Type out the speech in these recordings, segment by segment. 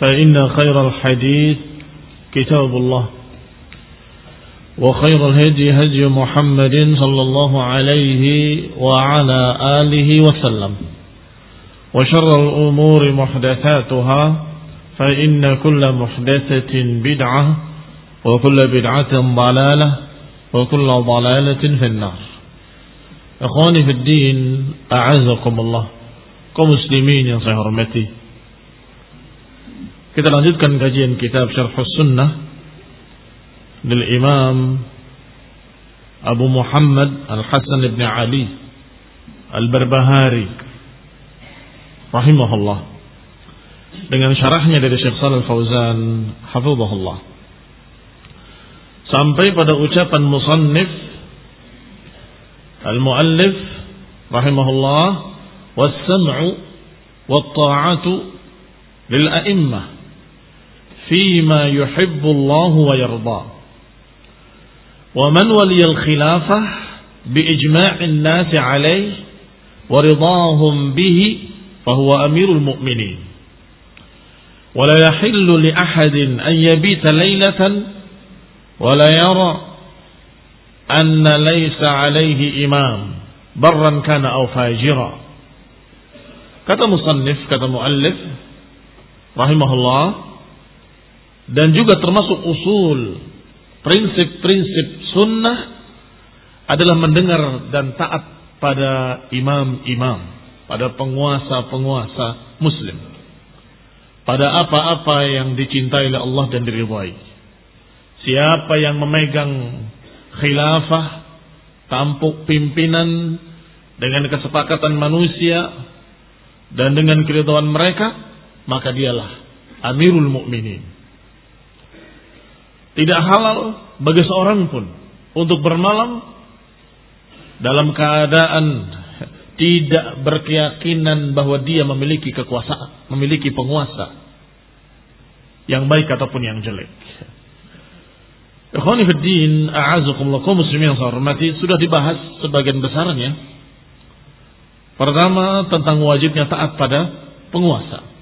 فإن خير الحديث كتاب الله وخير الهدي هدي محمد صلى الله عليه وعلى آله وسلم وشر الأمور محدثاتها فإن كل محدثة بدعة وكل بدعة ضلالة وكل ضلالة في النار fi din, a'azakumullah. Kaum muslimin yang saya hormati. Kita lanjutkan kajian kitab Syarh Sunnah dari Imam Abu Muhammad Al-Hasan ibn Ali Al-Barbahari rahimahullah dengan syarahnya dari Syekh Shalal Fauzan hafizahullah sampai pada ucapan musannif رحمه الله والسمع والطاعة للأئمة فيما يحب الله ويرضى ومن ولي الخلافة بإجماع الناس عليه ورضاهم به فهو أمير المؤمنين. ولا يحل لأحد أن يبيت ليلة ولا يرى anna laisa alaihi imam barran kana aw fajira kata musannif kata muallif rahimahullah dan juga termasuk usul prinsip-prinsip sunnah adalah mendengar dan taat pada imam-imam pada penguasa-penguasa muslim pada apa-apa yang dicintai oleh Allah dan diridhai siapa yang memegang khilafah, tampuk pimpinan dengan kesepakatan manusia dan dengan keridhaan mereka, maka dialah Amirul Mukminin. Tidak halal bagi seorang pun untuk bermalam dalam keadaan tidak berkeyakinan bahwa dia memiliki kekuasaan, memiliki penguasa yang baik ataupun yang jelek. Ikhwani fiddin, a'azakumullah kaum muslimin yang saya hormati, sudah dibahas sebagian besarnya. Pertama tentang wajibnya taat pada penguasa.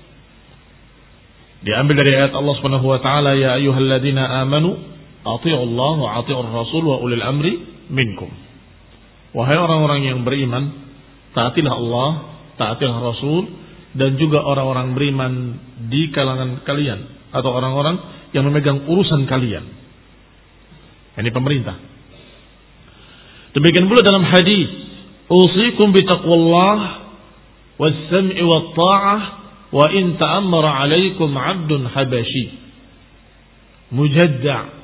Diambil dari ayat Allah Subhanahu wa taala, ya ayyuhalladzina amanu athi'u Allah wa athi'ur rasul wa ulil amri minkum. Wahai orang-orang yang beriman, taatilah Allah, taatilah Rasul dan juga orang-orang beriman di kalangan kalian atau orang-orang yang memegang urusan kalian. Ini pemerintah. Demikian pula dalam hadis, "Usikum bi taqwallah was-sam'i wat-tha'ah wa in ta'ammara 'alaikum 'abdun habashi." Mujadda'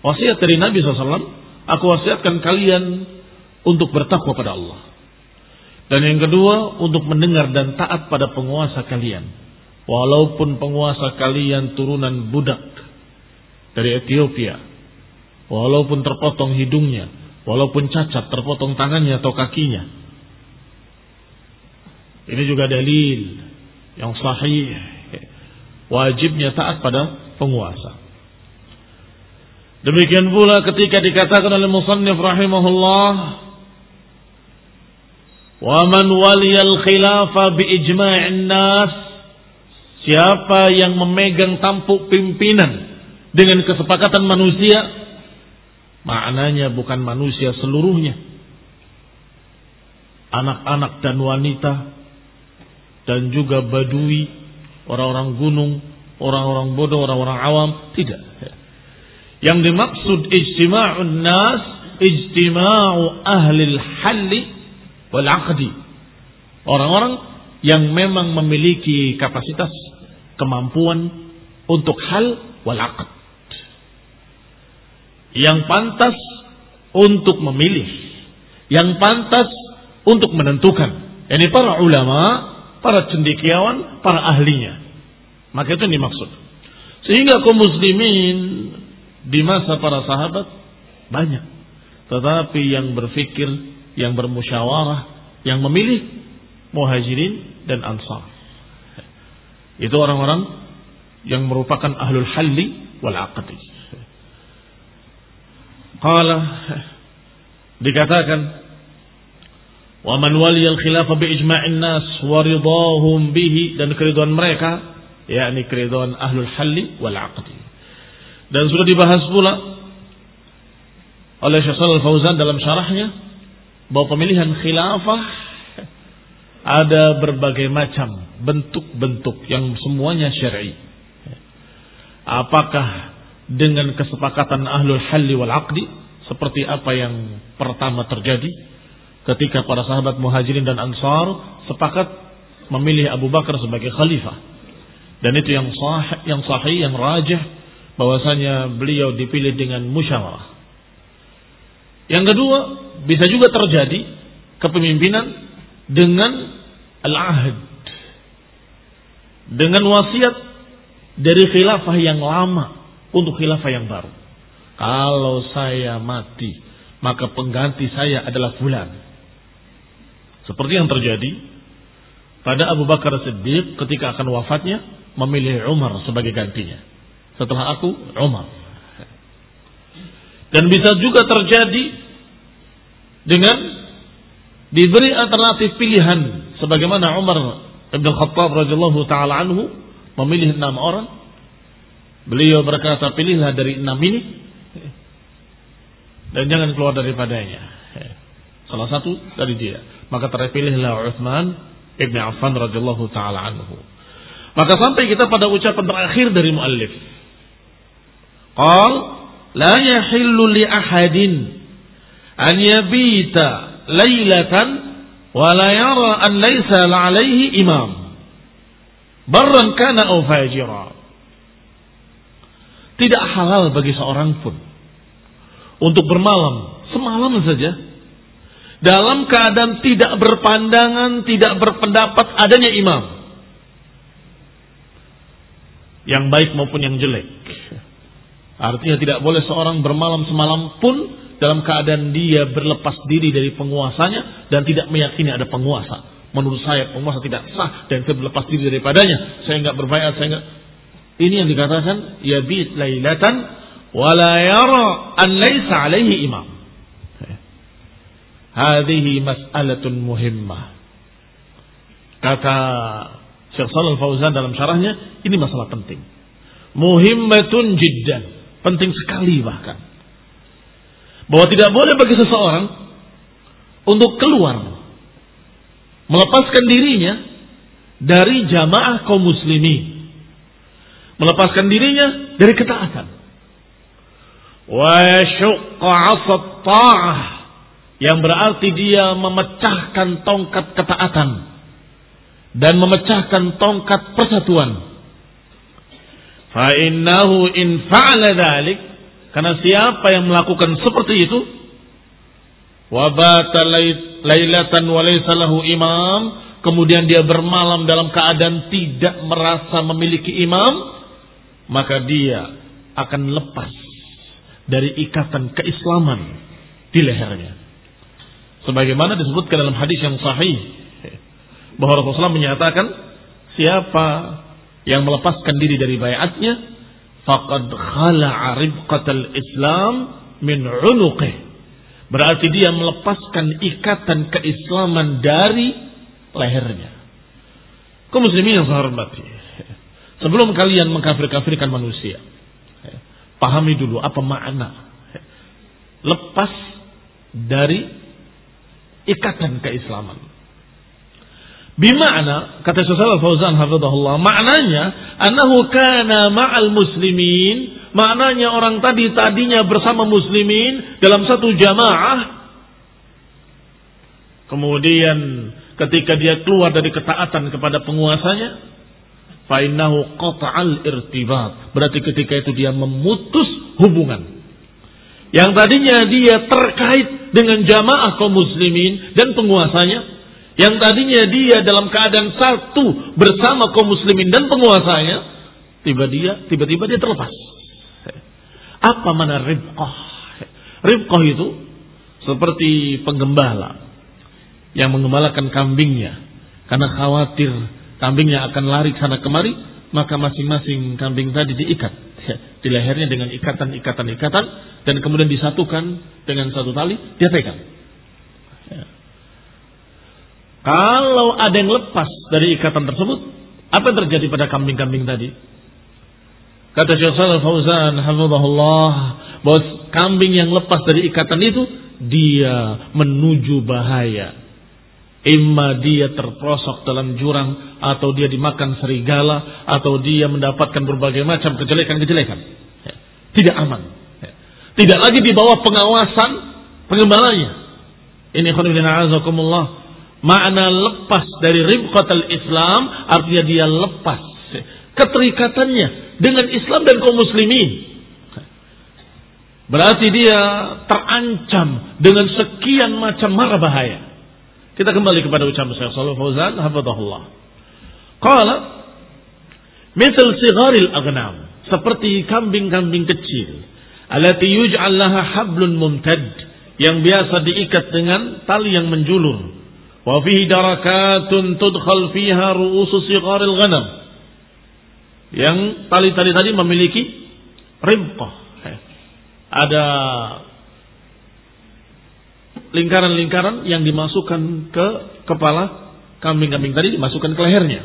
Wasiat dari Nabi SAW, aku wasiatkan kalian untuk bertakwa pada Allah. Dan yang kedua, untuk mendengar dan taat pada penguasa kalian. Walaupun penguasa kalian turunan budak dari Ethiopia. Walaupun terpotong hidungnya. Walaupun cacat terpotong tangannya atau kakinya. Ini juga dalil yang sahih. Wajibnya taat pada penguasa. Demikian pula ketika dikatakan oleh musannif rahimahullah Wa man waliyal khilafa bi ijma'in nas Siapa yang memegang tampuk pimpinan dengan kesepakatan manusia maknanya bukan manusia seluruhnya anak-anak dan wanita dan juga badui orang-orang gunung orang-orang bodoh orang-orang awam. Tidak. Yang dimaksud ijtima'un nas ijtima'u ahli halli wal orang-orang yang memang memiliki kapasitas kemampuan untuk hal wal aqd. Yang pantas untuk memilih. Yang pantas untuk menentukan. Ini para ulama para cendekiawan para ahlinya maka itu yang dimaksud sehingga kaum muslimin di masa para sahabat banyak. Tetapi yang berfikir, yang bermusyawarah, yang memilih muhajirin dan ansar. Itu orang-orang yang merupakan ahlul halli wal aqdi. Qala dikatakan wa man wali al khilafah bi ijma'in nas wa ridahum bihi dan keriduan mereka yakni keriduan ahlul halli wal aqdi dan sudah dibahas pula oleh Syekh Al-Fauzan dalam syarahnya bahwa pemilihan khilafah ada berbagai macam bentuk-bentuk yang semuanya syar'i. Apakah dengan kesepakatan ahlul halli wal aqdi seperti apa yang pertama terjadi ketika para sahabat muhajirin dan ansar sepakat memilih Abu Bakar sebagai khalifah dan itu yang sahih yang sahih yang rajih bahwasanya beliau dipilih dengan musyawarah. Yang kedua, bisa juga terjadi kepemimpinan dengan al-ahd. Dengan wasiat dari khilafah yang lama untuk khilafah yang baru. Kalau saya mati, maka pengganti saya adalah fulan. Seperti yang terjadi pada Abu Bakar Siddiq ketika akan wafatnya memilih Umar sebagai gantinya. Setelah aku Umar. Dan bisa juga terjadi dengan diberi alternatif pilihan sebagaimana Umar Ibn Khattab radhiyallahu taala anhu memilih enam orang. Beliau berkata, "Pilihlah dari enam ini dan jangan keluar daripadanya." Salah satu dari dia. Maka terpilihlah Uthman Ibn Affan radhiyallahu taala anhu. Maka sampai kita pada ucapan terakhir dari muallif Qal la yahillu li ahadin an yabita lailatan wa la yara an laysa alaihi imam. Barran kana aw fajira. Tidak halal bagi seorang pun untuk bermalam semalam saja dalam keadaan tidak berpandangan, tidak berpendapat adanya imam. Yang baik maupun yang jelek. Artinya tidak boleh seorang bermalam semalam pun dalam keadaan dia berlepas diri dari penguasanya dan tidak meyakini ada penguasa. Menurut saya penguasa tidak sah dan saya berlepas diri daripadanya. Saya enggak berbayat, saya enggak. Ini yang dikatakan ya bit lailatan wala yara an laisa alaihi imam. Hadhihi mas'alatun muhimmah. Kata Syekh Shalal Fauzan dalam syarahnya, ini masalah penting. Muhimmatun jiddan Penting sekali bahkan. Bahwa tidak boleh bagi seseorang untuk keluar. Melepaskan dirinya dari jamaah kaum muslimin. Melepaskan dirinya dari ketaatan. Wa syuqqa ta'ah. Yang berarti dia memecahkan tongkat ketaatan. Dan memecahkan tongkat persatuan Fa'innahu in fa'ala dhalik. Karena siapa yang melakukan seperti itu, wabata lailatan walaisalahu imam, kemudian dia bermalam dalam keadaan tidak merasa memiliki imam, maka dia akan lepas dari ikatan keislaman di lehernya. Sebagaimana disebutkan dalam hadis yang sahih bahwa Rasulullah menyatakan siapa yang melepaskan diri dari bayatnya faqad khala'a ribqatal Islam min 'unuqih. Berarti dia melepaskan ikatan keislaman dari lehernya. Kau muslimin yang saya hormati. Sebelum kalian mengkafir-kafirkan manusia, pahami dulu apa makna lepas dari ikatan keislaman. Bima'na, kata Syekh Al-Fauzan hafizahullah, maknanya annahu kana ma'al muslimin, maknanya orang tadi tadinya bersama muslimin dalam satu jamaah. Kemudian ketika dia keluar dari ketaatan kepada penguasanya, fa'innahu qata'al irtibat. Berarti ketika itu dia memutus hubungan. Yang tadinya dia terkait dengan jamaah kaum muslimin dan penguasanya, yang tadinya dia dalam keadaan satu bersama kaum muslimin dan penguasanya, tiba dia tiba-tiba dia terlepas. Apa mana ribqah? Ribqah itu seperti penggembala yang mengembalakan kambingnya karena khawatir kambingnya akan lari sana kemari, maka masing-masing kambing tadi diikat di lehernya dengan ikatan-ikatan-ikatan dan kemudian disatukan dengan satu tali, dia pegang. Kalau ada yang lepas dari ikatan tersebut, apa yang terjadi pada kambing-kambing tadi? Kata Shalal Fauzan, hafizahullah, bahwa kambing yang lepas dari ikatan itu, dia menuju bahaya. Imma dia terprosok dalam jurang, atau dia dimakan serigala, atau dia mendapatkan berbagai macam kejelekan-kejelekan. Tidak aman. Tidak lagi di bawah pengawasan pengembalanya. Ini azakumullah Makna lepas dari ribqatal Islam artinya dia lepas keterikatannya dengan Islam dan kaum muslimin. Berarti dia terancam dengan sekian macam mara bahaya. Kita kembali kepada ucapan Syekh Shalih Fauzan hafizahullah. Qala misal sigharil aghnam seperti kambing-kambing kecil alati yuj'al laha hablun mumtad yang biasa diikat dengan tali yang menjulur Wa fihi darakatun tudkhal fiha ru'usu sigharil ghanam. Yang tali-tali tadi memiliki rimpah. Ada lingkaran-lingkaran yang dimasukkan ke kepala kambing-kambing tadi dimasukkan ke lehernya.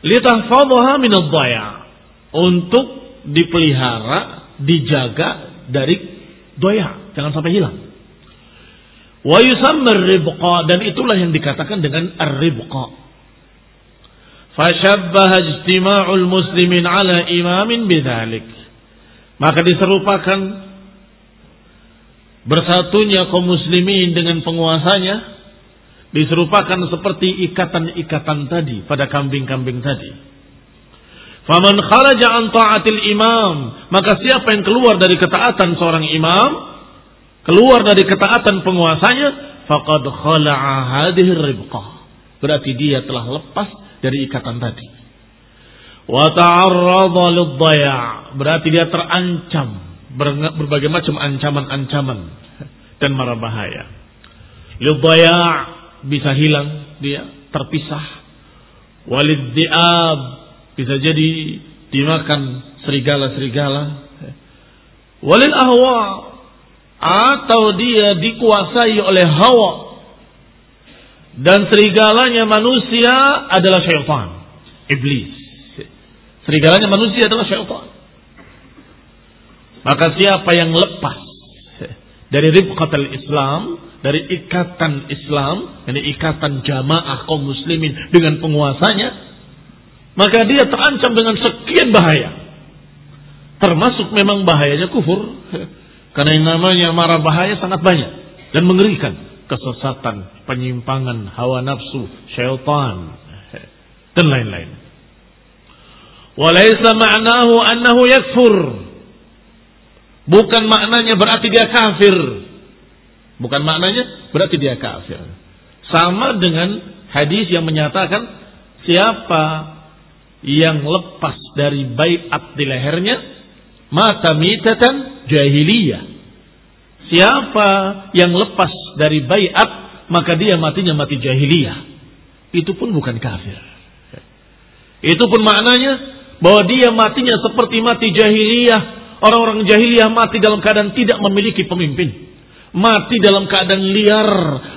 Litahfadhaha min untuk dipelihara, dijaga dari doya, jangan sampai hilang. Wa yusammar ribqa dan itulah yang dikatakan dengan ar-ribqa. Fashabbaha ijtima'ul muslimin ala imamin bidzalik. Maka diserupakan bersatunya kaum muslimin dengan penguasanya diserupakan seperti ikatan-ikatan tadi pada kambing-kambing tadi. Faman kharaja an ta'atil imam, maka siapa yang keluar dari ketaatan seorang imam, keluar dari ketaatan penguasanya, faqad khala'a hadhihi ribqah. Berarti dia telah lepas dari ikatan tadi. Wa ta'arrada. Berarti dia terancam berbagai macam ancaman-ancaman dan mara bahaya. Lidhaya' bisa hilang dia, terpisah. Walid di'ab bisa jadi dimakan serigala-serigala. Walil ahwa atau dia dikuasai oleh hawa dan serigalanya manusia adalah syaitan iblis serigalanya manusia adalah syaitan maka siapa yang lepas dari ribqatul Islam dari ikatan Islam dari ikatan jamaah kaum muslimin dengan penguasanya maka dia terancam dengan sekian bahaya termasuk memang bahayanya kufur karena yang namanya marah bahaya sangat banyak dan mengerikan. Kesesatan, penyimpangan, hawa nafsu, syaitan, dan lain-lain. Walaysa ma'nahu annahu yakfur. Bukan maknanya berarti dia kafir. Bukan maknanya berarti dia kafir. Sama dengan hadis yang menyatakan siapa yang lepas dari bayat di lehernya mata mitatan jahiliyah. Siapa yang lepas dari bayat maka dia matinya mati jahiliyah. Itu pun bukan kafir. Itu pun maknanya bahwa dia matinya seperti mati jahiliyah. Orang-orang jahiliyah mati dalam keadaan tidak memiliki pemimpin. Mati dalam keadaan liar.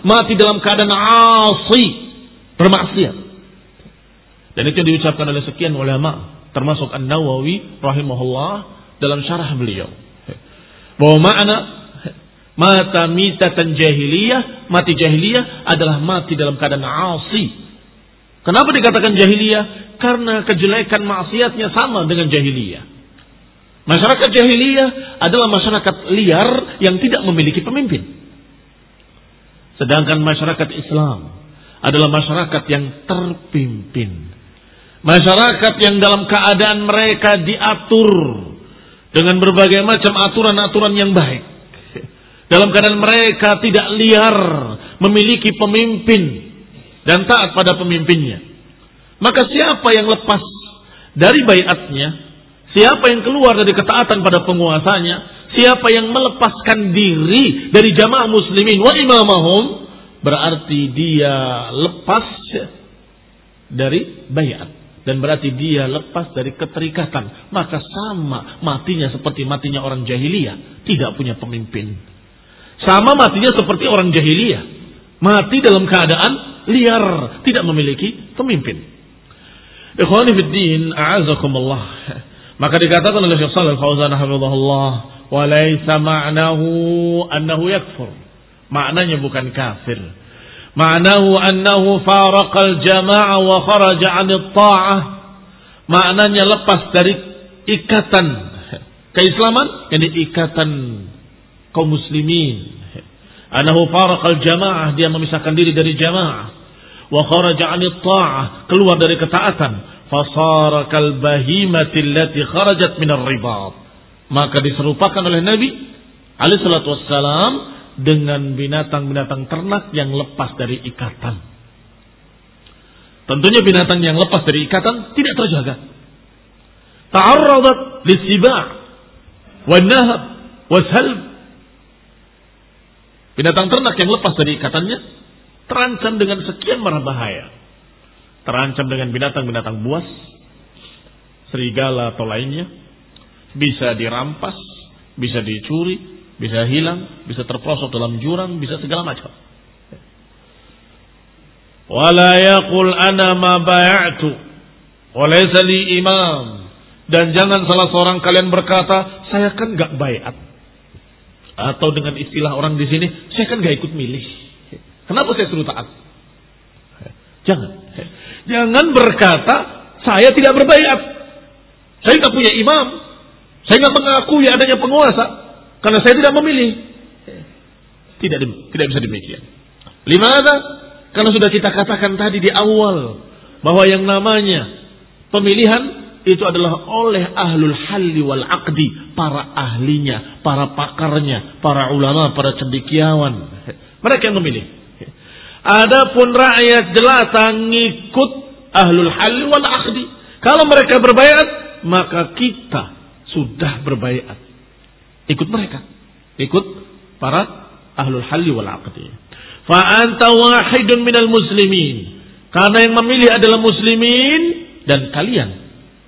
Mati dalam keadaan asi. Bermaksiat. Dan itu diucapkan oleh sekian ulama. Termasuk An-Nawawi rahimahullah dalam syarah beliau. Bahwa makna mata mitatan jahiliyah, mati jahiliyah adalah mati dalam keadaan asi. Kenapa dikatakan jahiliyah? Karena kejelekan maksiatnya sama dengan jahiliyah. Masyarakat jahiliyah adalah masyarakat liar yang tidak memiliki pemimpin. Sedangkan masyarakat Islam adalah masyarakat yang terpimpin. Masyarakat yang dalam keadaan mereka diatur dengan berbagai macam aturan-aturan yang baik. Dalam keadaan mereka tidak liar, memiliki pemimpin dan taat pada pemimpinnya. Maka siapa yang lepas dari bayatnya Siapa yang keluar dari ketaatan pada penguasanya, siapa yang melepaskan diri dari jamaah muslimin wa imamahum, berarti dia lepas dari bayat dan berarti dia lepas dari keterikatan. Maka sama matinya seperti matinya orang jahiliyah, tidak punya pemimpin. Sama matinya seperti orang jahiliyah, mati dalam keadaan liar, tidak memiliki pemimpin. Ikhwani fiddin, a'azakumullah. Maka dikatakan oleh Syekh Shalal Fauzan hafizahullah, "Wa laisa ma'nahu annahu yakfur." Maknanya bukan kafir. Ma'nahu annahu faraqal jama'ah wa kharaja 'anil ta'ah. Maknanya lepas dari ikatan keislaman, yakni ikatan kaum muslimin. Anahu faraqal jamaah, dia memisahkan diri dari jamaah. Wa kharaja 'anil ta'ah, keluar dari ketaatan fasara kal bahimati allati kharajat min ribat maka diserupakan oleh Nabi alaihi salatu wassalam dengan binatang-binatang ternak yang lepas dari ikatan. Tentunya binatang yang lepas dari ikatan tidak terjaga. Ta'arradat lisiba' wan nahab wasalb binatang ternak yang lepas dari ikatannya terancam dengan sekian marah bahaya terancam dengan binatang-binatang buas, serigala atau lainnya, bisa dirampas, bisa dicuri, bisa hilang, bisa terprosok dalam jurang, bisa segala macam. Wala yaqul ana ma imam. Dan jangan salah seorang kalian berkata, saya kan gak bayat. Atau dengan istilah orang di sini, saya kan gak ikut milih. Kenapa saya suruh taat? Jangan. Jangan berkata, saya tidak berbayat. Saya tidak punya imam. Saya tidak mengakui adanya penguasa. Karena saya tidak memilih. Tidak tidak bisa demikian. Lima ada? Karena sudah kita katakan tadi di awal. Bahwa yang namanya pemilihan itu adalah oleh ahlul halli wal aqdi. Para ahlinya, para pakarnya, para ulama, para cendikiawan. Mereka yang memilih. Adapun rakyat jelata ngikut ahlul hal wal akhdi. Kalau mereka berbayat, maka kita sudah berbayat. Ikut mereka. Ikut para ahlul hal wal akhdi. Fa anta wahidun minal muslimin. Karena yang memilih adalah muslimin dan kalian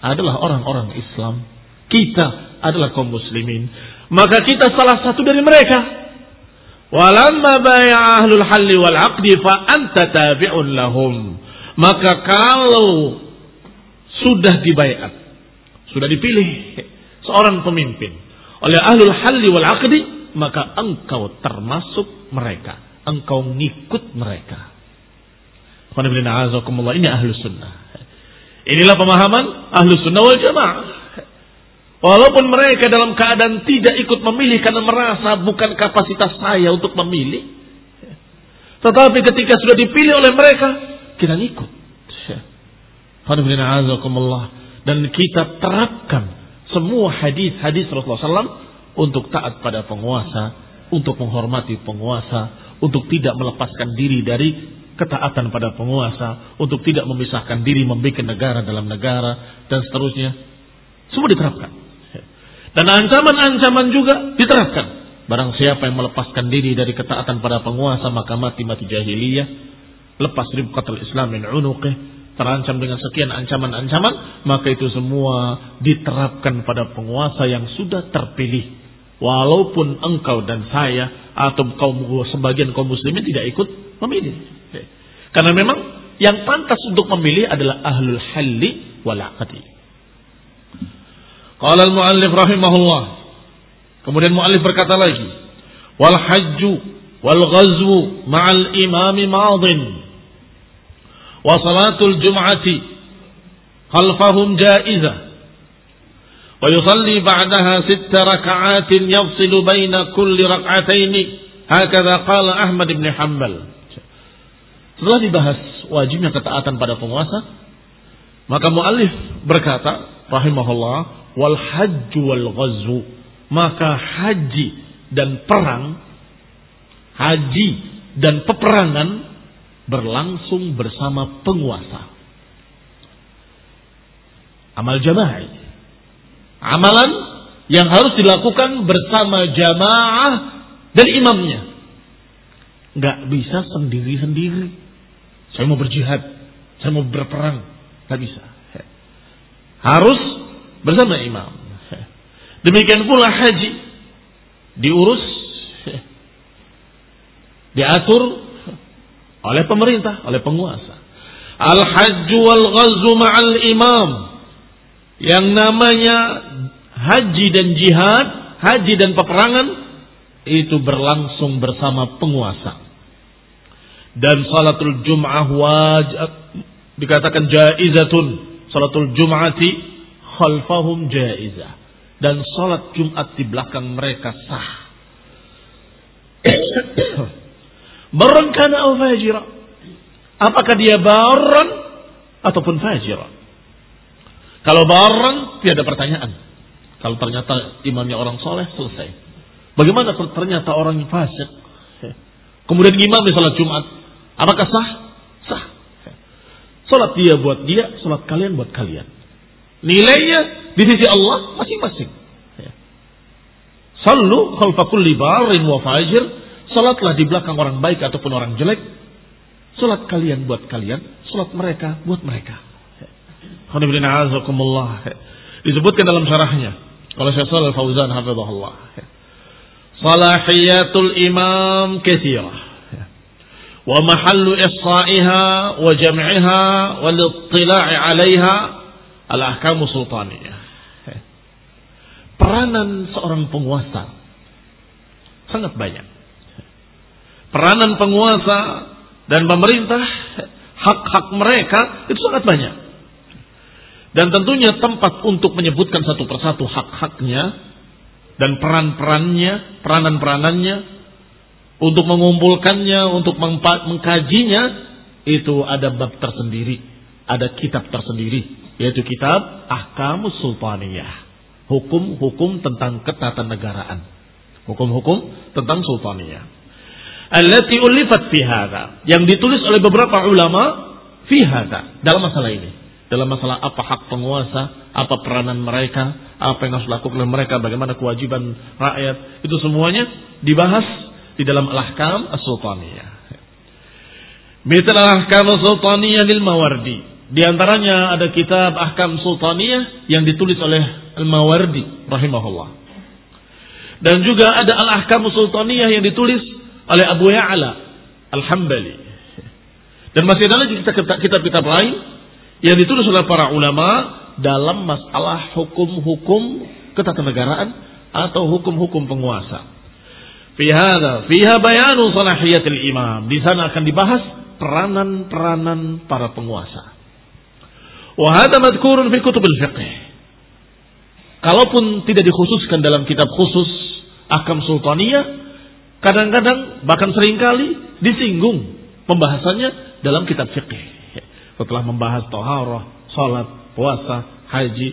adalah orang-orang Islam. Kita adalah kaum muslimin. Maka kita salah satu dari mereka. Walamma bay'a ahlul halli wal aqdi fa anta tabi'un lahum. Maka kalau sudah dibayat, sudah dipilih seorang pemimpin oleh ahlul halli wal aqdi, maka engkau termasuk mereka. Engkau ngikut mereka. Ini ahlu sunnah. Inilah pemahaman ahlu sunnah wal jamaah. Walaupun mereka dalam keadaan tidak ikut memilih karena merasa bukan kapasitas saya untuk memilih. Tetapi ketika sudah dipilih oleh mereka, kita ngikut. Dan kita terapkan semua hadis-hadis Rasulullah SAW untuk taat pada penguasa, untuk menghormati penguasa, untuk tidak melepaskan diri dari ketaatan pada penguasa, untuk tidak memisahkan diri membuat negara dalam negara, dan seterusnya. Semua diterapkan. Dan ancaman-ancaman juga diterapkan. Barang siapa yang melepaskan diri dari ketaatan pada penguasa, maka mati-mati jahiliyah. Lepas ribqatul Islam min unuqih. Terancam dengan sekian ancaman-ancaman. Maka itu semua diterapkan pada penguasa yang sudah terpilih. Walaupun engkau dan saya atau kaum sebagian kaum muslimin tidak ikut memilih. Karena memang yang pantas untuk memilih adalah ahlul halli wal aqdi. Qala al-muallif rahimahullah. Kemudian muallif berkata lagi, wal hajju wal ghazwu ma'al imami madin. Wa salatul jum'ati khalfahum jaizah. Wa yusalli ba'daha sitta raka'atin yafsilu baina kulli rak'ataini. Hakadha qala Ahmad ibn Hanbal. Setelah dibahas wajibnya ketaatan pada penguasa, maka muallif berkata, rahimahullah, wal hajju wal. Maka haji dan perang, haji dan peperangan berlangsung bersama penguasa. Amal jamaah. Amalan yang harus dilakukan bersama jamaah dan imamnya. Nggak bisa sendiri-sendiri. Saya mau berjihad, saya mau berperang, nggak bisa. Harus bersama imam. Demikian pula haji diurus, diatur oleh pemerintah, oleh penguasa. Al hajju wal ghazwu ma'al imam. Yang namanya haji dan jihad, haji dan peperangan itu berlangsung bersama penguasa dan salatul jum'ah wajib dikatakan jaizatun salatul jum'ati khalfahum jaizah. Dan salat Jumat di belakang mereka sah. Barran kana au fajira? Apakah dia barran ataupun fajira? Kalau barran tiada pertanyaan. Kalau ternyata imamnya orang soleh selesai. Bagaimana ternyata orang fasik? Kemudian imam di salat Jumat Apakah sah? Salat dia buat dia, salat kalian buat kalian. Nilainya di sisi Allah masing-masing. Sallu khalfa kulli barin wa fajir. Salatlah di belakang orang baik ataupun orang jelek. Salat kalian buat kalian, salat mereka buat mereka. Disebutkan dalam syarahnya oleh Syekh Shalal Fauzan hafizahullah. Salahiyatul imam katsirah wa mahallu isqa'iha wa jam'iha wal ittila'i 'alaiha al ahkamu sultaniyah. Peranan seorang penguasa sangat banyak. Peranan penguasa dan pemerintah hak-hak mereka itu sangat banyak. Dan tentunya tempat untuk menyebutkan satu persatu hak-haknya dan peran-perannya, peranan-peranannya untuk mengumpulkannya, untuk mengkajinya, itu ada bab tersendiri, ada kitab tersendiri, yaitu kitab Ahkamus Sultaniyah. Hukum-hukum tentang ketatanegaraan. Hukum-hukum tentang sultaniyah. Allati ulifat fi Yang ditulis oleh beberapa ulama fi dalam masalah ini. Dalam masalah apa hak penguasa, apa peranan mereka, apa yang harus dilakukan oleh mereka, bagaimana kewajiban rakyat, itu semuanya dibahas di dalam al-ahkam as-sultaniyah. Misal al-ahkam as-sultaniyah lil Mawardi. Di antaranya ada kitab Ahkam Sultaniyah yang ditulis oleh Al-Mawardi rahimahullah. Dan juga ada Al-Ahkam Sultaniyah yang ditulis oleh Abu Ya'la Al-Hambali. Dan masih ada lagi kitab-kitab lain yang ditulis oleh para ulama dalam masalah hukum-hukum ketatanegaraan atau hukum-hukum penguasa. Fi hadha fiha bayanu salahiyatil imam. Di sana akan dibahas peranan-peranan para penguasa. Wa hadha madhkurun fi kutubil fiqh. Kalaupun tidak dikhususkan dalam kitab khusus akam sultaniyah, kadang-kadang bahkan sering kali disinggung pembahasannya dalam kitab fikih. Setelah membahas toharoh, salat, puasa, haji,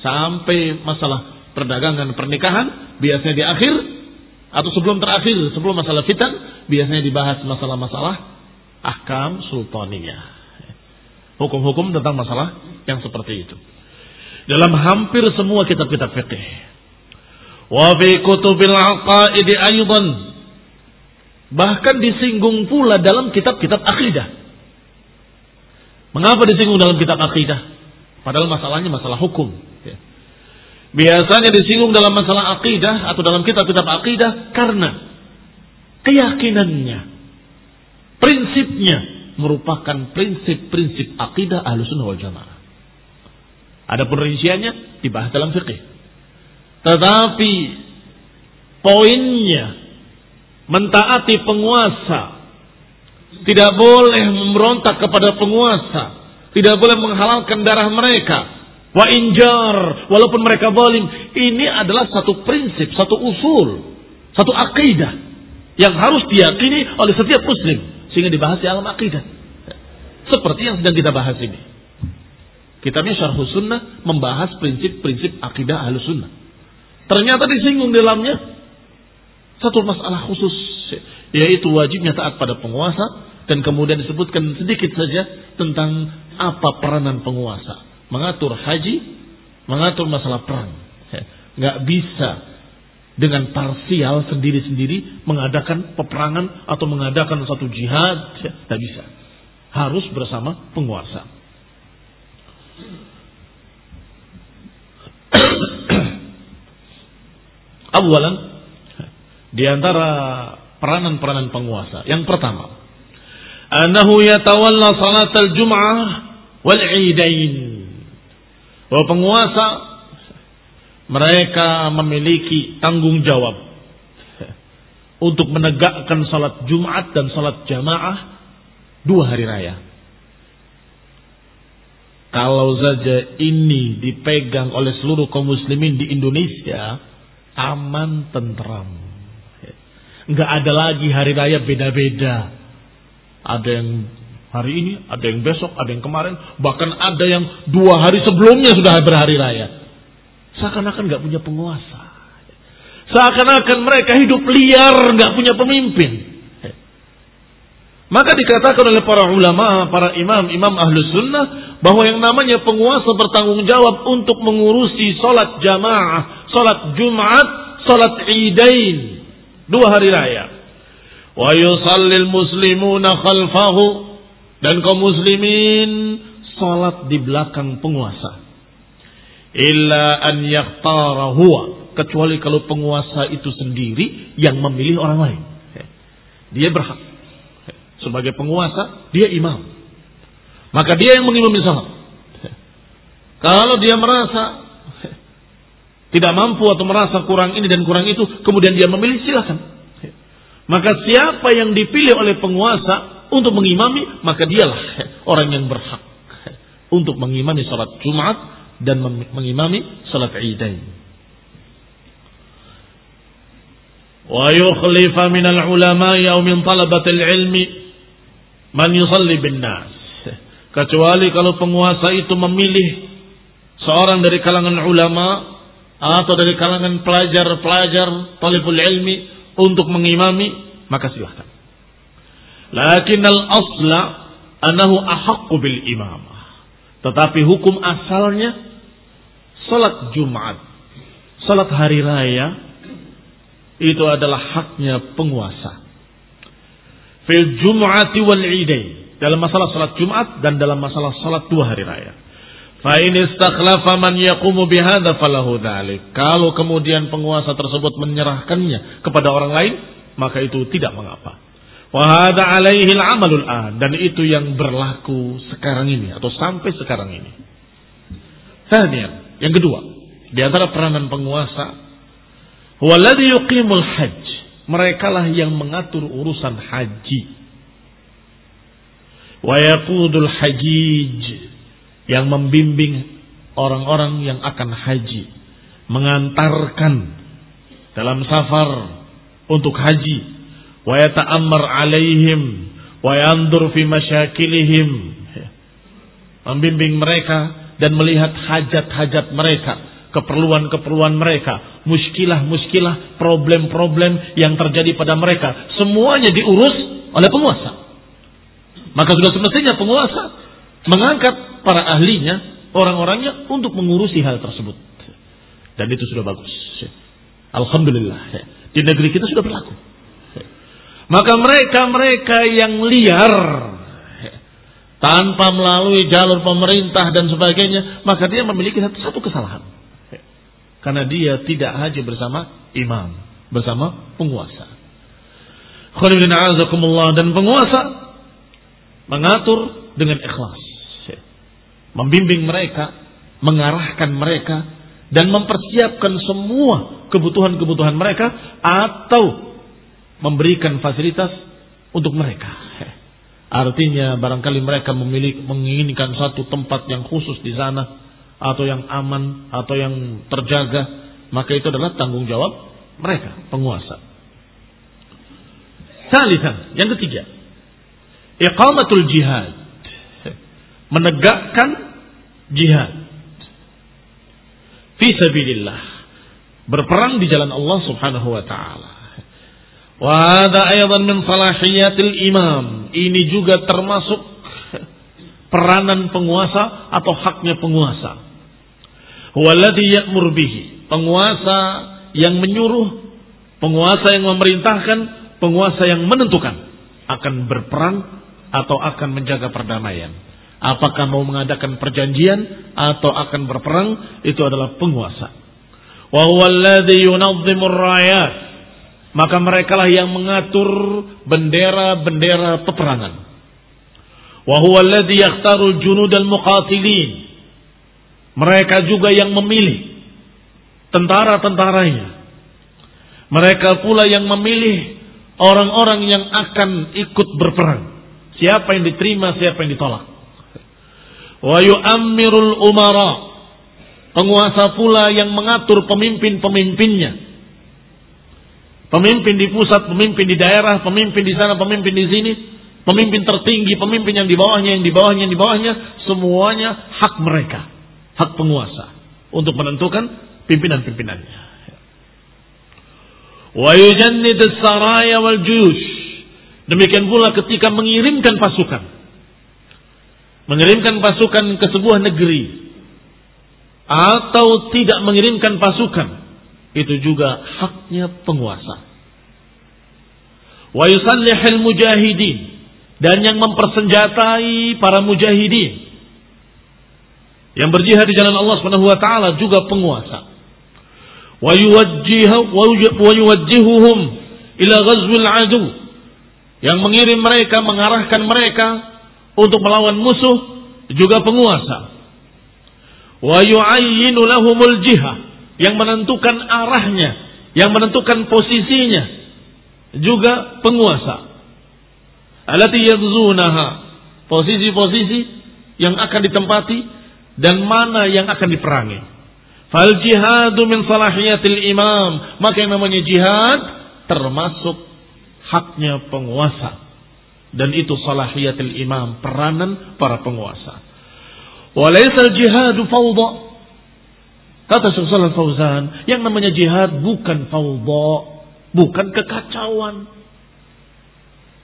sampai masalah perdagangan, pernikahan, biasanya di akhir atau sebelum terakhir, sebelum masalah fitan, biasanya dibahas masalah-masalah ahkam sultaniyah. Hukum-hukum tentang masalah yang seperti itu. Dalam hampir semua kitab-kitab fikih. Wa fi kutubil aqaidi aydan. Bahkan disinggung pula dalam kitab-kitab akidah. Mengapa disinggung dalam kitab akidah? Padahal masalahnya masalah hukum. Ya. Biasanya disinggung dalam masalah akidah atau dalam kitab-kitab akidah karena keyakinannya, prinsipnya merupakan prinsip-prinsip akidah ahlussunnah wal jamaah. Ada rinciannya dibahas dalam fikih. Tetapi poinnya mentaati penguasa tidak boleh memberontak kepada penguasa, tidak boleh menghalalkan darah mereka, Wa injar, walaupun mereka zalim, ini adalah satu prinsip, satu usul, satu akidah yang harus diyakini oleh setiap muslim sehingga dibahas di alam akidah. Seperti yang sedang kita bahas ini. Kitabnya Syarh Sunnah membahas prinsip-prinsip akidah Ahlus Sunnah. Ternyata disinggung dalamnya satu masalah khusus yaitu wajibnya taat pada penguasa dan kemudian disebutkan sedikit saja tentang apa peranan penguasa mengatur haji, mengatur masalah perang. Nggak bisa dengan parsial sendiri-sendiri mengadakan peperangan atau mengadakan satu jihad. Tidak bisa. Harus bersama penguasa. Awalan, di antara peranan-peranan penguasa. Yang pertama, anahu yatawalla salat al-jum'ah wal 'idain bahwa penguasa mereka memiliki tanggung jawab untuk menegakkan salat Jumat dan salat jamaah dua hari raya. Kalau saja ini dipegang oleh seluruh kaum muslimin di Indonesia, aman tentram. Enggak ada lagi hari raya beda-beda. Ada yang Hari ini, ada yang besok, ada yang kemarin, bahkan ada yang dua hari sebelumnya sudah berhari raya. Seakan-akan nggak punya penguasa. Seakan-akan mereka hidup liar, nggak punya pemimpin. Maka dikatakan oleh para ulama, para imam, imam ahlus sunnah, bahwa yang namanya penguasa bertanggung jawab untuk mengurusi sholat jamaah, sholat jumat, sholat idain, dua hari raya. Wa yusallil muslimuna khalfahu dan kaum muslimin salat di belakang penguasa. Illa an yaktara huwa. Kecuali kalau penguasa itu sendiri yang memilih orang lain. Dia berhak. Sebagai penguasa, dia imam. Maka dia yang mengimami salat. Kalau dia merasa tidak mampu atau merasa kurang ini dan kurang itu, kemudian dia memilih silakan. Maka siapa yang dipilih oleh penguasa untuk mengimami, maka dialah orang yang berhak untuk mengimami salat Jumat dan mengimami salat Idain. Wa yukhlifa min al-ulama aw min talabatil ilmi man yusalli bin nas. Kecuali kalau penguasa itu memilih seorang dari kalangan ulama atau dari kalangan pelajar-pelajar talibul ilmi untuk mengimami, maka silahkan. Lakin al-asla anahu ahaqqu bil imamah. Tetapi hukum asalnya salat Jumat, salat hari raya itu adalah haknya penguasa. Fil Jum'ati wal Idain. Dalam masalah salat Jumat dan dalam masalah salat dua hari raya. Fa in istakhlafa man yaqumu bihadza falahu dzalik. Kalau kemudian penguasa tersebut menyerahkannya kepada orang lain, maka itu tidak mengapa. Wahada alaihi amalul an dan itu yang berlaku sekarang ini atau sampai sekarang ini. Yang kedua, di antara peranan penguasa, waladhi yuqimul hajj. Mereka lah yang mengatur urusan haji. Wa yaqudul hajij yang membimbing orang-orang yang akan haji, mengantarkan dalam safar untuk haji wa yata'ammar alaihim wa yandur membimbing mereka dan melihat hajat-hajat mereka keperluan-keperluan mereka, muskilah-muskilah, problem-problem yang terjadi pada mereka, semuanya diurus oleh penguasa. Maka sudah semestinya penguasa mengangkat para ahlinya, orang-orangnya untuk mengurusi hal tersebut. Dan itu sudah bagus. Alhamdulillah. Di negeri kita sudah berlaku. Maka mereka-mereka yang liar tanpa melalui jalur pemerintah dan sebagainya, maka dia memiliki satu, kesalahan. Karena dia tidak haji bersama imam, bersama penguasa. Dan penguasa mengatur dengan ikhlas. Membimbing mereka, mengarahkan mereka, dan mempersiapkan semua kebutuhan-kebutuhan mereka atau memberikan fasilitas untuk mereka. Artinya barangkali mereka memiliki menginginkan satu tempat yang khusus di sana atau yang aman atau yang terjaga, maka itu adalah tanggung jawab mereka, penguasa. Salisan, yang ketiga, iqamatul jihad. Menegakkan jihad. Fi sabilillah. Berperang di jalan Allah Subhanahu wa taala. Wa hadha aydan min salahiyatil imam. Ini juga termasuk peranan penguasa atau haknya penguasa. Huwaladhi ya'mur bihi. Penguasa yang menyuruh, penguasa yang memerintahkan, penguasa yang menentukan akan berperang atau akan menjaga perdamaian. Apakah mau mengadakan perjanjian atau akan berperang itu adalah penguasa. Wa huwaladhi yunazzimur rayat maka mereka lah yang mengatur bendera-bendera peperangan. Wa huwa alladhi yakhtaru junud al-muqatilin. Mereka juga yang memilih tentara-tentaranya. Mereka pula yang memilih orang-orang yang akan ikut berperang. Siapa yang diterima, siapa yang ditolak. Wa yu'ammirul umara. Penguasa pula yang mengatur pemimpin-pemimpinnya Pemimpin di pusat, pemimpin di daerah, pemimpin di sana, pemimpin di sini, pemimpin tertinggi, pemimpin yang di bawahnya, yang di bawahnya, yang di bawahnya, semuanya hak mereka, hak penguasa untuk menentukan pimpinan-pimpinannya. Wa yujannid saraya wal. Demikian pula ketika mengirimkan pasukan. Mengirimkan pasukan ke sebuah negeri atau tidak mengirimkan pasukan itu juga haknya penguasa. Wa yusallihil mujahidin dan yang mempersenjatai para mujahidin yang berjihad di jalan Allah Subhanahu wa taala juga penguasa. Wa yuwajjihuhum ila ghazwil adu yang mengirim mereka mengarahkan mereka untuk melawan musuh juga penguasa. Wa yu'ayyinu lahumul jihad yang menentukan arahnya, yang menentukan posisinya, juga penguasa. Alati yadzunaha, posisi-posisi yang akan ditempati dan mana yang akan diperangi. Fal jihadu min salahiyatil imam, maka yang namanya jihad termasuk haknya penguasa. Dan itu salahiyatil imam, peranan para penguasa. Walaisal jihadu fawda, Kata Syekh Fauzan, yang namanya jihad bukan fawda, bukan kekacauan.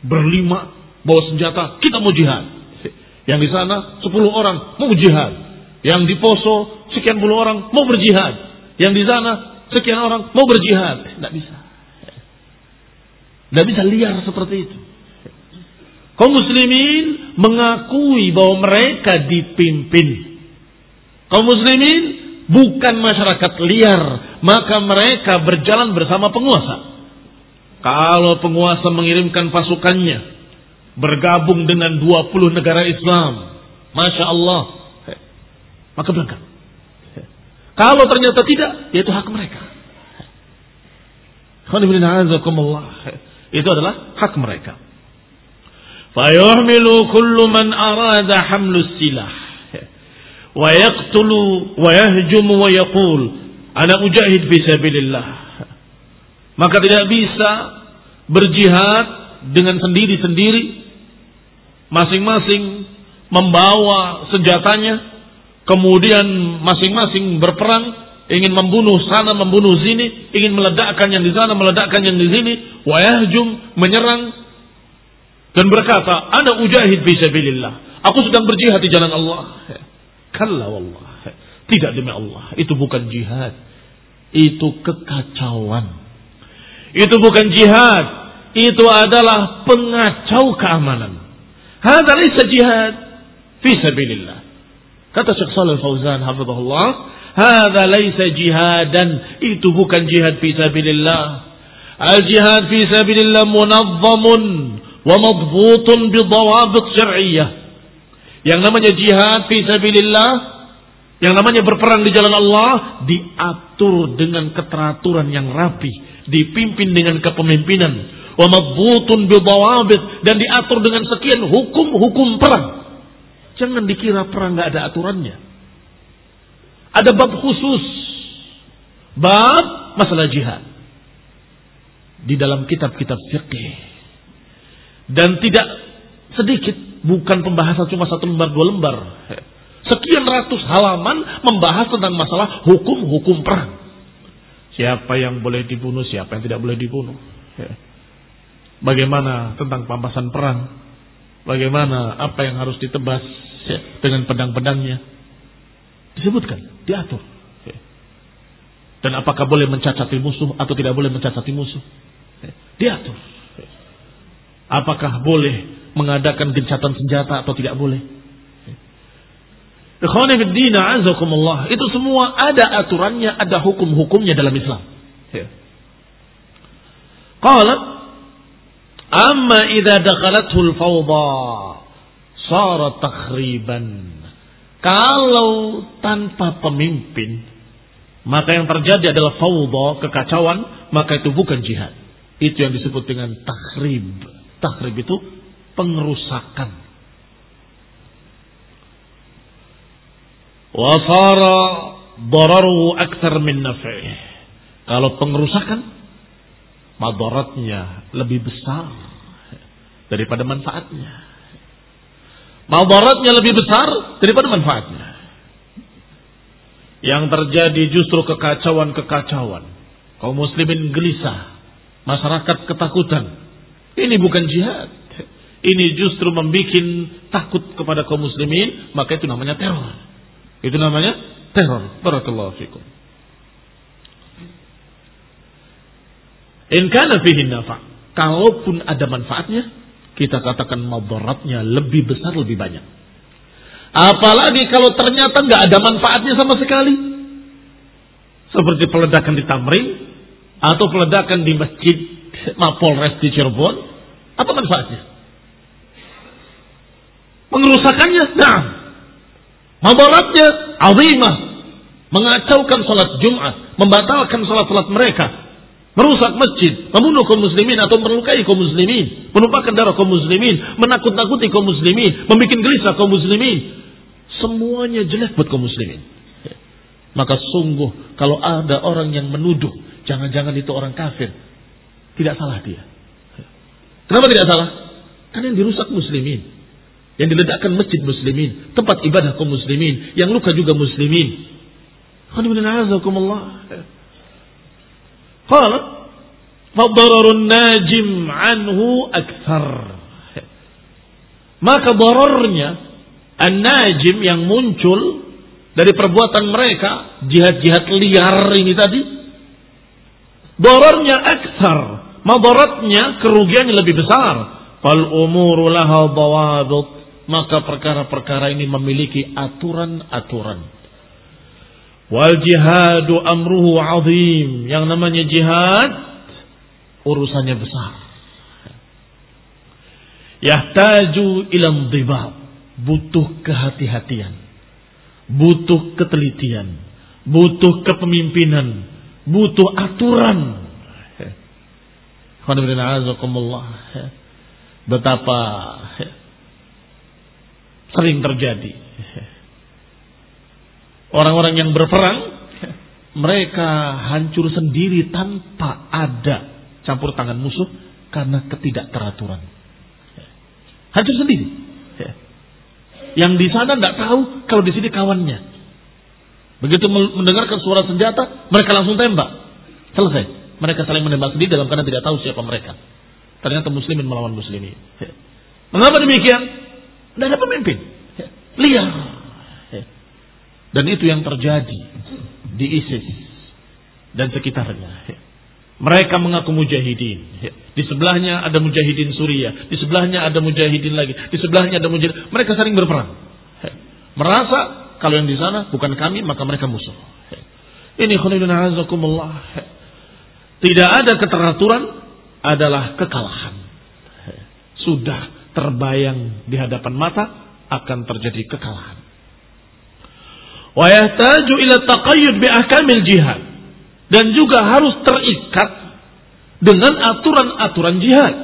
Berlima bawa senjata, kita mau jihad. Yang di sana 10 orang mau jihad. Yang di Poso sekian puluh orang mau berjihad. Yang di sana sekian orang mau berjihad. Tidak bisa. Tidak bisa liar seperti itu. Kaum muslimin mengakui bahwa mereka dipimpin. Kaum muslimin bukan masyarakat liar, maka mereka berjalan bersama penguasa. Kalau penguasa mengirimkan pasukannya bergabung dengan 20 negara Islam, Masya Allah, maka berangkat. Kalau ternyata tidak, yaitu hak mereka. Itu adalah hak mereka. Fayuhmilu kullu man arada hamlus silah wa yaqtulu wa yahjumu wa yaqul ana ujahid fi sabilillah maka tidak bisa berjihad dengan sendiri-sendiri masing-masing membawa senjatanya kemudian masing-masing berperang ingin membunuh sana, membunuh sini, ingin meledakkan yang di sana, meledakkan yang di sini, wayahjum, menyerang dan berkata, "Ana ujahid fi sabilillah." Aku sedang berjihad di jalan Allah. Kalla wallah. Tidak demi Allah, itu bukan jihad. Itu kekacauan. Itu bukan jihad, itu adalah pengacau keamanan. Hadza laysa jihad fi sabilillah. Kata Syekh Shalal Fauzan hafizahullah, hadza laysa jihadan, itu bukan jihad fi sabilillah. Al-jihad fi sabilillah munazzamun wa madbutun bi dawabit syar'iyyah. Yang namanya jihad fi sabilillah, yang namanya berperang di jalan Allah diatur dengan keteraturan yang rapi, dipimpin dengan kepemimpinan, wa madbutun bi dan diatur dengan sekian hukum-hukum perang. Jangan dikira perang nggak ada aturannya. Ada bab khusus. Bab masalah jihad. Di dalam kitab-kitab fikih. Dan tidak sedikit. Bukan pembahasan cuma satu lembar, dua lembar. Sekian ratus halaman membahas tentang masalah hukum-hukum perang. Siapa yang boleh dibunuh, siapa yang tidak boleh dibunuh. Bagaimana tentang pampasan perang? Bagaimana apa yang harus ditebas dengan pedang-pedangnya? Disebutkan, diatur. Dan apakah boleh mencacati musuh atau tidak boleh mencacati musuh? Diatur. Apakah boleh mengadakan gencatan senjata atau tidak boleh? Itu semua ada aturannya, ada hukum-hukumnya dalam Islam. Qala Amma idza dakhalathul fawda sara takhriban. Kalau tanpa pemimpin, maka yang terjadi adalah fawda, kekacauan, maka itu bukan jihad. Itu yang disebut dengan takhrib. Takhrib itu pengerusakan. Wa sara dararu akthar min naf'ih. Kalau pengerusakan madaratnya lebih besar daripada manfaatnya. Madaratnya lebih besar daripada manfaatnya. Yang terjadi justru kekacauan-kekacauan. Kaum muslimin gelisah. Masyarakat ketakutan. Ini bukan jihad. Ini justru membuat takut kepada kaum muslimin. Maka itu namanya teror. Itu namanya teror. Barakallahu fikum. In kana fihi nafa. Kalaupun ada manfaatnya, kita katakan madaratnya lebih besar, lebih banyak. Apalagi kalau ternyata nggak ada manfaatnya sama sekali. Seperti peledakan di Tamrin atau peledakan di masjid Mapolres di Cirebon. Apa manfaatnya? Mengerusakannya, nah. Madaratnya azimah. Mengacaukan sholat Jumat. Membatalkan sholat-sholat mereka merusak masjid, membunuh kaum muslimin atau melukai kaum muslimin, menumpahkan darah kaum muslimin, menakut-nakuti kaum muslimin, membuat gelisah kaum muslimin. Semuanya jelek buat kaum muslimin. Maka sungguh kalau ada orang yang menuduh, jangan-jangan itu orang kafir, tidak salah dia. Kenapa tidak salah? Karena yang dirusak muslimin, yang diledakkan masjid muslimin, tempat ibadah kaum muslimin, yang luka juga muslimin. Najim anhu akthar. Maka dararnya an-najim yang muncul dari perbuatan mereka, jihad-jihad liar ini tadi, dararnya akthar, madaratnya kerugiannya lebih besar. Fal umuru laha dawabit. Maka perkara-perkara ini memiliki aturan-aturan. Wal jihadu amruhu azim. Yang namanya jihad urusannya besar. Yahtaju ilam dibab. Butuh kehati-hatian. Butuh ketelitian. Butuh kepemimpinan. Butuh aturan. Betapa sering terjadi Orang-orang yang berperang, mereka hancur sendiri tanpa ada campur tangan musuh karena ketidakteraturan. Hancur sendiri. Yang di sana tidak tahu kalau di sini kawannya. Begitu mendengarkan suara senjata, mereka langsung tembak. Selesai. Mereka saling menembak sendiri dalam karena tidak tahu siapa mereka. Ternyata muslimin melawan muslimin. Mengapa demikian? Tidak ada pemimpin. Liar. Dan itu yang terjadi di ISIS dan sekitarnya. Mereka mengaku mujahidin. Di sebelahnya ada mujahidin Suriah. Di sebelahnya ada mujahidin lagi. Di sebelahnya ada mujahidin. Mereka saling berperang. Merasa kalau yang di sana bukan kami, maka mereka musuh. Ini azakumullah. Tidak ada keteraturan adalah kekalahan. Sudah terbayang di hadapan mata akan terjadi kekalahan. Ila bi ahkamil jihad. Dan juga harus terikat dengan aturan-aturan jihad.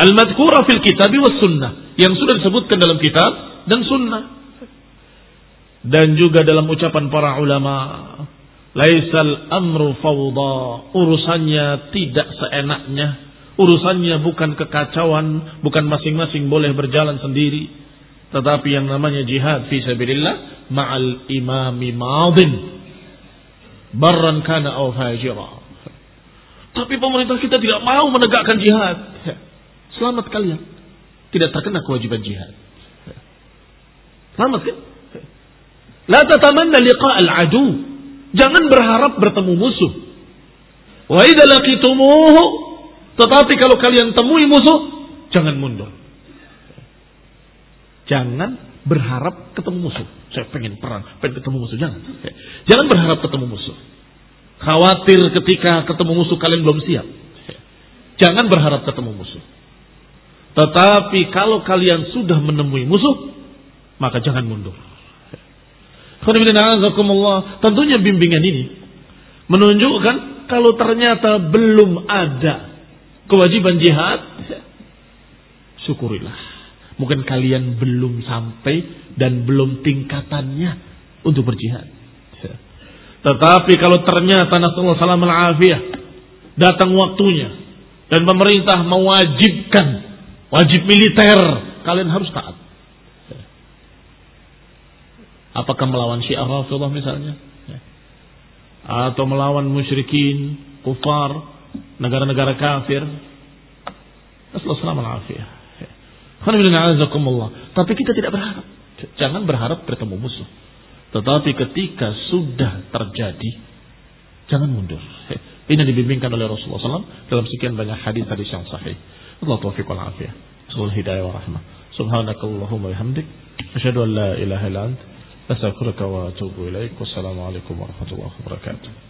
Al-madhkura fil kitab was sunnah. Yang sudah disebutkan dalam kitab dan sunnah dan juga dalam ucapan para ulama laisal amru fawda urusannya tidak seenaknya urusannya bukan kekacauan bukan masing-masing boleh berjalan sendiri. Tetapi yang namanya jihad fi sabilillah ma'al imami madin barran kana aw fajira. Tapi pemerintah kita tidak mau menegakkan jihad. Selamat kalian. Tidak terkena kewajiban jihad. Selamat kan? La tatamanna liqa al-adu. Jangan berharap bertemu musuh. Wa idza laqitumuhu tetapi kalau kalian temui musuh, jangan mundur. Jangan berharap ketemu musuh. Saya pengen perang, pengen ketemu musuh. Jangan. Jangan berharap ketemu musuh. Khawatir ketika ketemu musuh kalian belum siap. Jangan berharap ketemu musuh. Tetapi kalau kalian sudah menemui musuh, maka jangan mundur. Tentunya bimbingan ini menunjukkan kalau ternyata belum ada kewajiban jihad, syukurilah. Mungkin kalian belum sampai dan belum tingkatannya untuk berjihad. Tetapi kalau ternyata Nasallahu salam al-afiyah datang waktunya dan pemerintah mewajibkan wajib militer, kalian harus taat. Apakah melawan Syiah Rafidah misalnya? Ya. Atau melawan musyrikin, kufar, negara-negara kafir. Assalamualaikum Tapi kita tidak berharap. Jangan berharap bertemu musuh. Tetapi ketika sudah terjadi, jangan mundur. Ini dibimbingkan oleh Rasulullah SAW dalam sekian banyak hadis-hadis yang sahih. Allah taufiq wal afiyah. Semoga hidayah wa rahmah. Subhanakallahumma bihamdik. Asyadu an la ilaha illa ant. Astaghfiruka wa atubu ilaik. Wassalamualaikum warahmatullahi wabarakatuh.